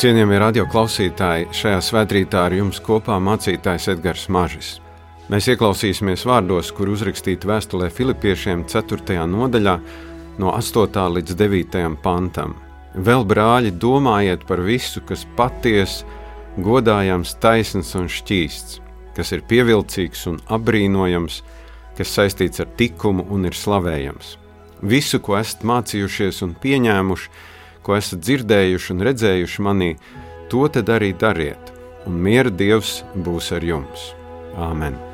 Cienījamie radio klausītāji, šajā svētkrītā ar jums kopā mācītājs Edgars Mažis. Mēs ieklausīsimies vārdos, kur uzrakstīti vēstulē Filipiešiem 4. nodaļā, no 8. līdz 9. pantam. Vēl, brāļi, domājiet par visu, kas patiesi, godājams, taisns un šķīsts, kas ir pievilcīgs un apbrīnojams, kas saistīts ar likumu un ir slavējams. Visu, ko esat mācījušies un pieņēmuši, ko esat dzirdējuši un redzējuši manī, to tad arī dariet, un miera Dievs būs ar jums. Āmen!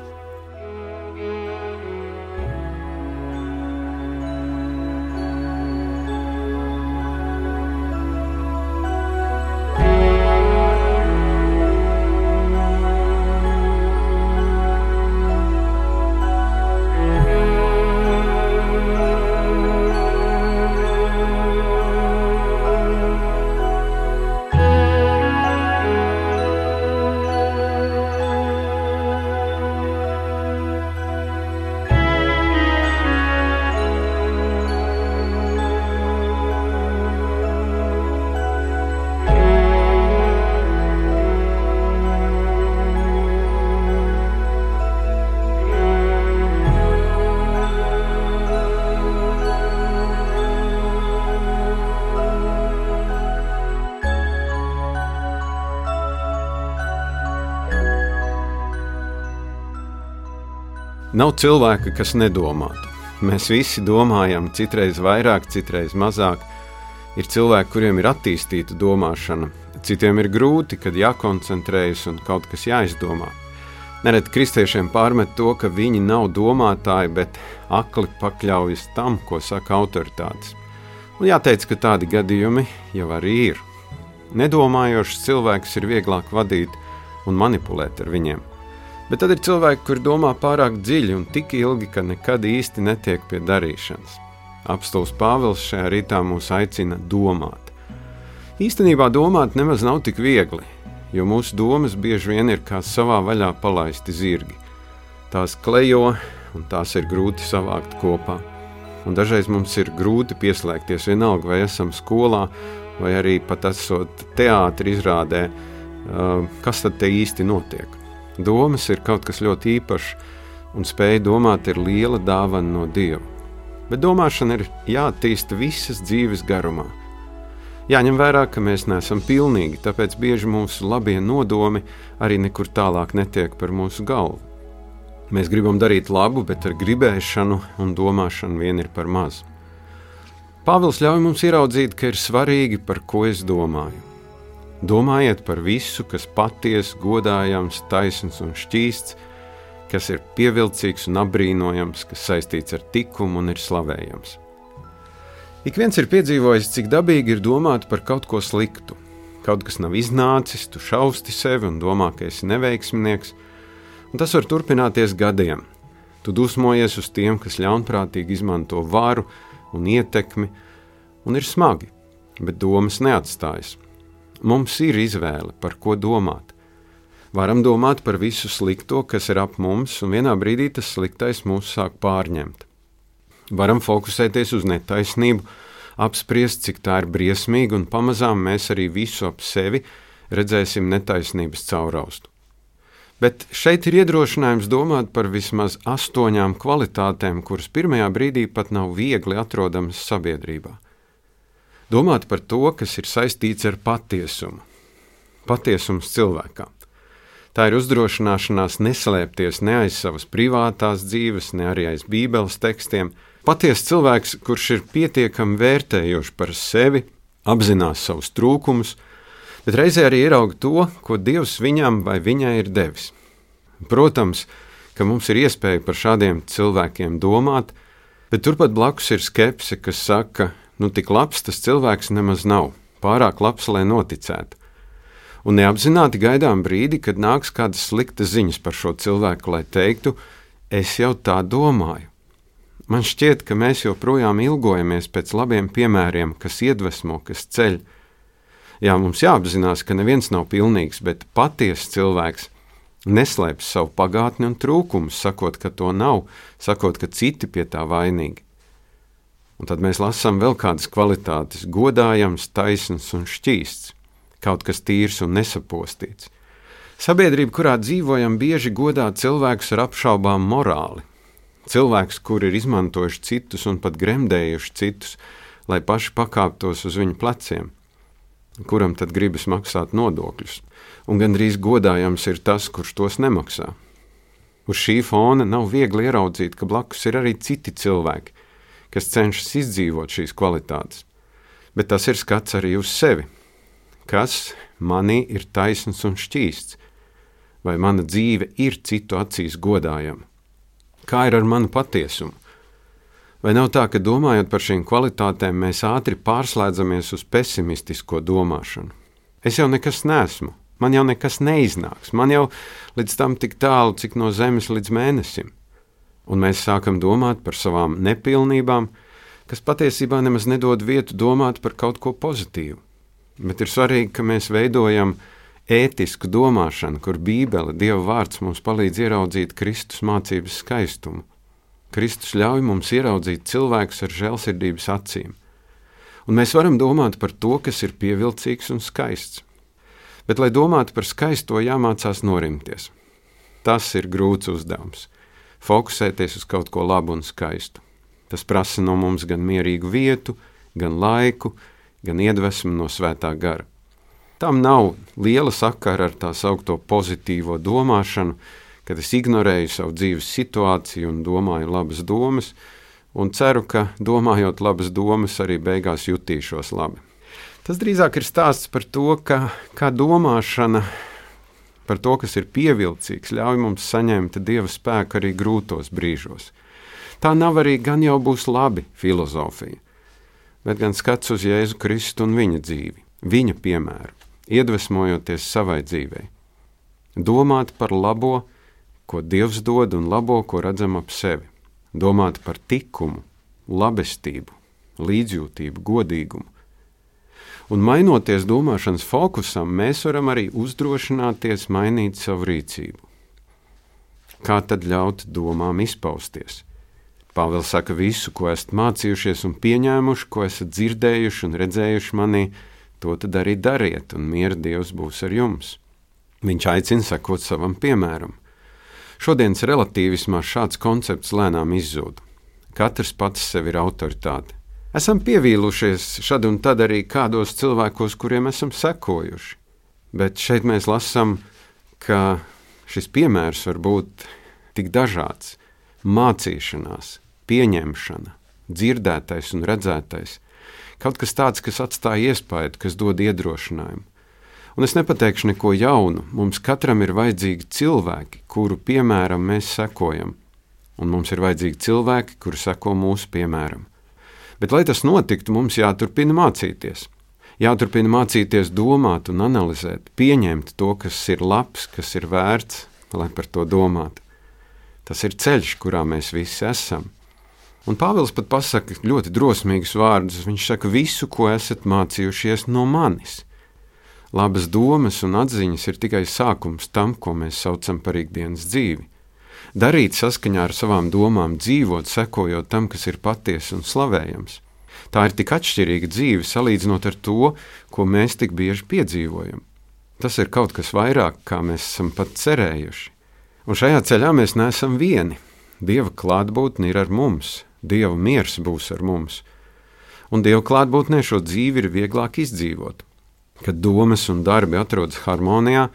Nav cilvēka, kas nedomātu. Mēs visi domājam, citreiz vairāk, citreiz mazāk. Ir cilvēki, kuriem ir attīstīta domāšana, citiem ir grūti, kad jākoncentrējas un kaut kas jāizdomā. Nereti kristiešiem pārmet to, ka viņi nav domātāji, bet akli pakļaujas tam, ko saka autoritātes. Un jāteic, ka tādi gadījumi jau arī ir. Nedomājošs cilvēks ir vieglāk vadīt un manipulēt ar viņiem. Bet tad ir cilvēki, kur domā pārāk dziļi un tik ilgi, ka nekad īsti netiek pie darīšanas. Apstults Pāvils šajā rītā mūs aicina domāt. Īstenībā domāt nemaz nav tik viegli, jo mūsu domas bieži vien ir kā savā vaļā palaisti zirgi. Tās klejo un tās ir grūti savākt kopā. Un dažreiz mums ir grūti pieslēgties vienalga, vai esam skolā, vai arī pat esot teātris izrādē, kas tad īsti notiek. Domas ir kaut kas ļoti īpašs, un spēja domāt ir liela dāvana no Dieva. Bet domāšana ir jāattīsta visas dzīves garumā. Jāņem vērā, ka mēs neesam pilnīgi, tāpēc bieži mūsu labie nodomi arī nekur tālāk netiek par mūsu galvu. Mēs gribam darīt labu, bet ar gribēšanu un domāšanu vien ir par maz. Pāvils ļauj mums ieraudzīt, ka ir svarīgi, par ko es domāju. Domājiet par visu, kas patiesi, godājams, taisns un šķīsts, kas ir pievilcīgs un apbrīnojams, kas saistīts ar likumu un ir slavējams. Ik viens ir piedzīvojis, cik dabīgi ir domāt par kaut ko sliktu. Kaut kas nav iznācis, tu šausti sevi un domā, ka esi neveiksminieks, un tas var turpināties gadiem. Tu dusmojies uz tiem, kas ļaunprātīgi izmanto varu un ietekmi, un ir smagi, bet domas neatstājas. Mums ir izvēle, par ko domāt. Varam domāt par visu slikto, kas ir ap mums, un vienā brīdī tas sliktais mūs sāk pārņemt. Varam fokusēties uz netaisnību, apspriest, cik tā ir briesmīga, un pamazām mēs arī visu ap sevi redzēsim netaisnības cauraustu. Bet šeit ir iedrošinājums domāt par vismaz astoņām kvalitātēm, kuras pirmajā brīdī pat nav viegli atrodamas sabiedrībā domāt par to, kas ir saistīts ar patiesumu. Patiesums cilvēkam. Tā ir uzdrošināšanās neslēpties ne aiz savas privātās dzīves, ne arī aiz Bībeles tekstiem. Patiesa cilvēks, kurš ir pietiekami vērtējošs par sevi, apzinās savus trūkumus, bet reizē arī ierauga to, ko Dievs viņam vai viņai ir devis. Protams, ka mums ir iespēja par šādiem cilvēkiem domāt, bet turpat blakus ir skepse, kas saka, nu tik labs tas cilvēks nemaz nav, pārāk labs, lai noticētu. Un neapzināti gaidām brīdi, kad nāks kādas sliktas ziņas par šo cilvēku, lai teiktu, es jau tā domāju. Man šķiet, ka mēs joprojām ilgojamies pēc labiem piemēriem, kas iedvesmo, kas ceļ. Jā, mums jāapzinās, ka neviens nav pilnīgs, bet patiesa cilvēks neslēpj savu pagātni un trūkumus, sakot, ka to nav, sakot, ka citi pie tā vainīgi. Un tad mēs lasām vēl kādas kvalitātes - godājams, taisns un šķīsts. kaut kas tīrs un nesapostīts. Sabiedrība, kurā dzīvojam, bieži godā cilvēkus ar apšaubām morāli. Cilvēks, kuri ir izmantojuši citus un pat gremdējuši citus, lai paši pakāptos uz viņu pleciem. Kuram tad gribas maksāt nodokļus? Un gandrīz godājams ir tas, kurš tos nemaksā. Uz šī fona nav viegli ieraudzīt, ka blakus ir arī citi cilvēki, kas cenšas izdzīvot šīs kvalitātes. Bet tas ir skats arī uz sevi. Kas manī ir taisns un šķīsts? Vai mana dzīve ir citu acīs godājama? Kā ir ar manu patiesumu? Vai nav tā, ka domājot par šīm kvalitātēm, mēs ātri pārslēdzamies uz pesimistisko domāšanu? Es jau nekas nesmu, man jau nekas neiznāks, man jau līdz tam tik tālu, cik no zemes līdz mēnesim un mēs sākam domāt par savām nepilnībām, kas patiesībā nemaz nedod vietu domāt par kaut ko pozitīvu. Bet ir svarīgi, ka mēs veidojam ētisku domāšanu, kur Bībele, Dieva vārds mums palīdz ieraudzīt Kristus mācības skaistumu. Kristus ļauj mums ieraudzīt cilvēkus ar žēlsirdības acīm, un mēs varam domāt par to, kas ir pievilcīgs un skaists. Bet, lai domātu par skaisto, jāmācās norimties. Tas ir grūts uzdevums fokusēties uz kaut ko labu un skaistu. Tas prasa no mums gan mierīgu vietu, gan laiku, gan iedvesmu no svētā gara. Tam nav liela sakara ar tā saucamo pozitīvo domāšanu, kad es ignorēju savu dzīves situāciju un domāju labas domas, un ceru, ka domājot labas domas, arī beigās jutīšos labi. Tas drīzāk ir stāsts par to, ka, kā domāšana par to, kas ir pievilcīgs, ļauj mums saņemt dieva spēku arī grūtos brīžos. Tā nav arī gan jau būs labi filozofija, bet gan skats uz Jēzu Kristu un viņa dzīvi, viņa piemēru, iedvesmojoties savai dzīvei. Domāt par labo, ko Dievs dod un labo, ko redzam ap sevi. Domāt par tikumu, labestību, līdzjūtību, godīgumu Un mainoties domāšanas fokusam, mēs varam arī uzdrošināties mainīt savu rīcību. Kā tad ļaut domām izpausties? Pāvils saka, visu, ko esat mācījušies un pieņēmuši, ko esat dzirdējuši un redzējuši manī, to tad arī dariet, un miera Dievs būs ar jums. Viņš aicina sekot savam piemēram. Šodienas relativismā šāds koncepts lēnām izzūd. Katrs pats sev ir autoritāte. Esam pievīlušies šad un tad arī kādos cilvēkos, kuriem esam sekojuši. Bet šeit mēs lasām, ka šis piemērs var būt tik dažāds - mācīšanās, pieņemšana, dzirdētais un redzētais. Kaut kas tāds, kas atstāja iespēju, kas dod iedrošinājumu. Un es nepateikšu neko jaunu. Mums katram ir vajadzīgi cilvēki, kuru piemēram mēs sekojam. Un mums ir vajadzīgi cilvēki, kuri seko mūsu piemēram. Bet, lai tas notiktu, mums jāturpina mācīties. Jāturpina mācīties domāt un analizēt, pieņemt to, kas ir labs, kas ir vērts, lai par to domātu. Tas ir ceļš, kurā mēs visi esam. Un Pāvils pat pasaka ļoti drosmīgus vārdus. Viņš saka, visu, ko esat mācījušies no manis. Labas domas un atziņas ir tikai sākums tam, ko mēs saucam par ikdienas dzīvi darīt saskaņā ar savām domām, dzīvot, sekojot tam, kas ir patiesa un slavējams. Tā ir tik atšķirīga dzīve salīdzinot ar to, ko mēs tik bieži piedzīvojam. Tas ir kaut kas vairāk, kā mēs esam pat cerējuši. Un šajā ceļā mēs neesam vieni. Dieva klātbūtne ir ar mums, Dieva miers būs ar mums. Un Dieva klātbūtnē šo dzīvi ir vieglāk izdzīvot. Kad domas un darbi atrodas harmonijā,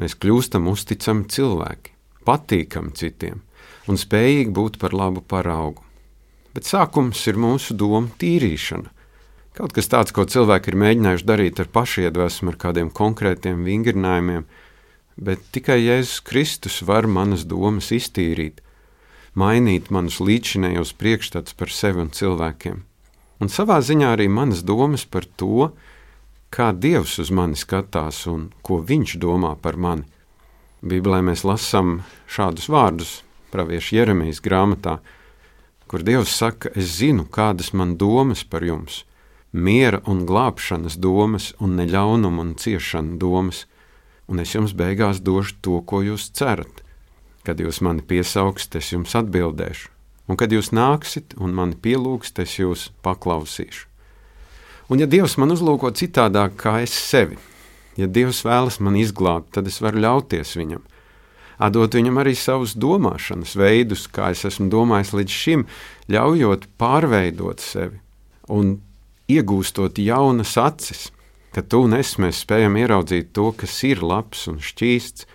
mēs kļūstam uzticami cilvēki patīkami citiem un spējīgi būt par labu paraugu. Bet sākums ir mūsu doma tīrīšana. Kaut kas tāds, ko cilvēki ir mēģinājuši darīt ar pašiedvesmu, ar kādiem konkrētiem vingrinājumiem, bet tikai Jēzus Kristus var manas domas iztīrīt, mainīt manus līdzinējos priekšstats par sevi un cilvēkiem. Un savā ziņā arī manas domas par to, kā Dievs uz mani skatās un ko Viņš domā par mani Bībelē mēs lasām šādus vārdus pravieša Jeremijas grāmatā, kur Dievs saka, es zinu, kādas man domas par jums, miera un glābšanas domas un neļaunuma un ciešana domas, un es jums beigās došu to, ko jūs cerat. Kad jūs mani piesauksiet, es jums atbildēšu, un kad jūs nāksiet un mani pielūgsiet, es jūs paklausīšu. Un ja Dievs man uzlūko citādāk kā es sevi, Ja Dievs vēlas man izglābt, tad es varu ļauties viņam. Atdot viņam arī savus domāšanas veidus, kā es esmu domājis līdz šim, ļaujot pārveidot sevi un iegūstot jaunas acis, ka tu un es mēs spējam ieraudzīt to, kas ir labs un šķīsts,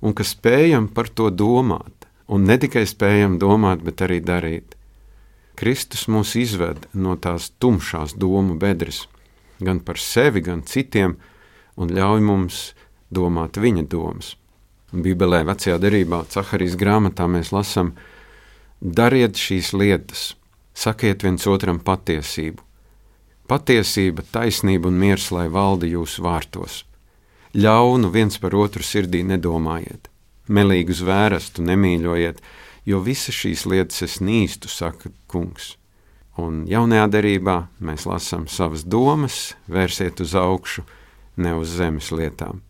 un ka spējam par to domāt, un ne tikai spējam domāt, bet arī darīt. Kristus mūs izved no tās tumšās domu bedres, gan par sevi, gan citiem, un ļauj mums domāt viņa domas. Bībelē, vecajā derībā, Caharijas grāmatā mēs lasām: Dariet šīs lietas, sakiet viens otram patiesību. Patiesība, taisnība un miers, lai valda jūsu vārtos. Ļaunu viens par otru sirdī nedomājiet, melīgu zvērstu nemīļojiet, jo visas šīs lietas es nīstu, saka kungs. Un jaunajā derībā mēs lasām savas domas, vērsiet uz augšu, ne uz zemes lietām.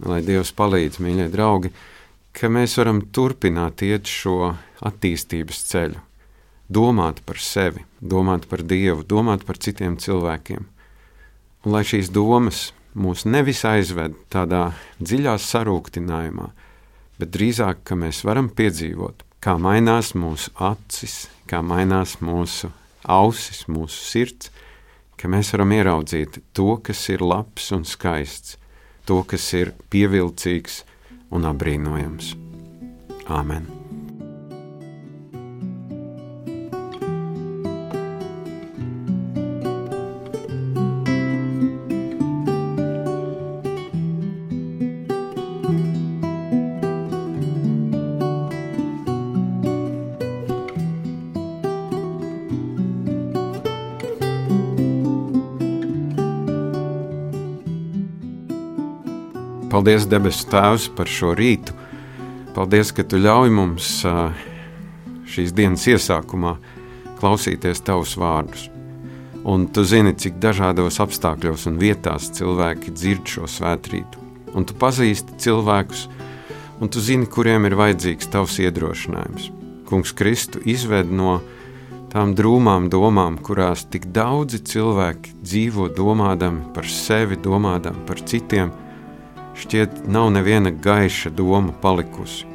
Lai Dievs palīdz, mīļie draugi, ka mēs varam turpināt iet šo attīstības ceļu, domāt par sevi, domāt par Dievu, domāt par citiem cilvēkiem. Un lai šīs domas mūs nevis aizved tādā dziļā sarūktinājumā, bet drīzāk, ka mēs varam piedzīvot, kā mainās mūsu acis, kā mainās mūsu ausis, mūsu sirds, ka mēs varam ieraudzīt to, kas ir labs un skaists, to, kas ir pievilcīgs un apbrīnojams. Āmen! Paldies, debesu Tēvs, par šo rītu. Paldies, ka Tu ļauj mums šīs dienas iesākumā klausīties Tavus vārdus. Un Tu zini, cik dažādos apstākļos un vietās cilvēki dzird šo svētkrītu. Un Tu pazīsti cilvēkus, un Tu zini, kuriem ir vajadzīgs Tavs iedrošinājums. Kungs Kristu izved no tām drūmām domām, kurās tik daudzi cilvēki dzīvo domādami par sevi, domādami par citiem šķiet nav neviena gaiša doma palikusi.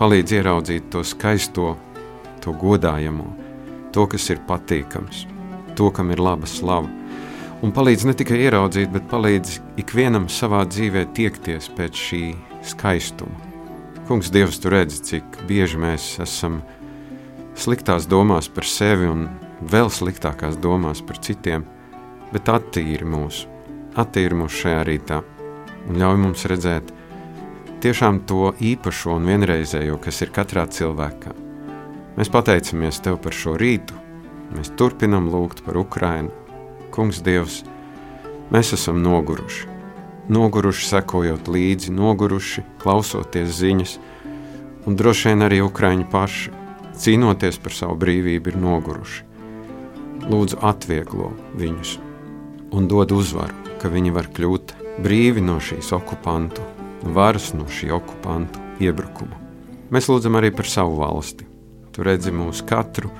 Palīdz ieraudzīt to skaisto, to godājamo, to, kas ir patīkams, to, kam ir laba slava. Un palīdz ne tikai ieraudzīt, bet palīdz ikvienam savā dzīvē tiekties pēc šī skaistuma. Kungs, Dievs, tu redzi, cik bieži mēs esam sliktās domās par sevi un vēl sliktākās domās par citiem, bet attīri mūs, attīri mūs šajā rītā un ļauj mums redzēt tiešām to īpašo un vienreizējo, kas ir katrā cilvēkā. Mēs pateicamies Tev par šo rītu, mēs turpinam lūgt par Ukrainu. Kungs, Dievs, mēs esam noguruši. Noguruši sekojot līdzi, noguruši klausoties ziņas, un droši vien arī Ukrāņi paši, cīnoties par savu brīvību, ir noguruši. Lūdzu, atvieglo viņus un dod uzvaru, ka viņi var kļūt brīvi no šīs okupantu varas, no šī okupantu iebrukuma. Mēs lūdzam arī par savu valsti. Tu redzi mūsu katru,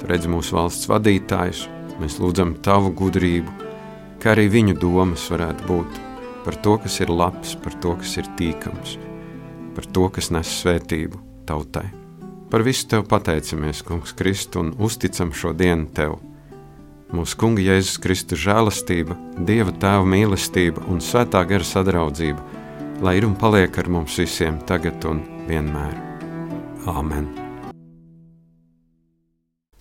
tu redzi mūsu valsts vadītājus, mēs lūdzam tavu gudrību, kā arī viņu domas varētu būt par to, kas ir labs, par to, kas ir tīkams, par to, kas nes svētību tautai. Par visu tev pateicamies, Kungs, Kristu, un uzticam šo dienu tev mūsu Kunga Jēzus Kristus žēlastība, Dieva Tēva mīlestība un Svētā gara sadraudzība, lai ir un paliek ar mums visiem tagad un vienmēr. Āmen!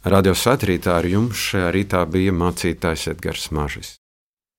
Radio Svētrītā ar jums šajā rītā bija mācītājs Edgars Mažis.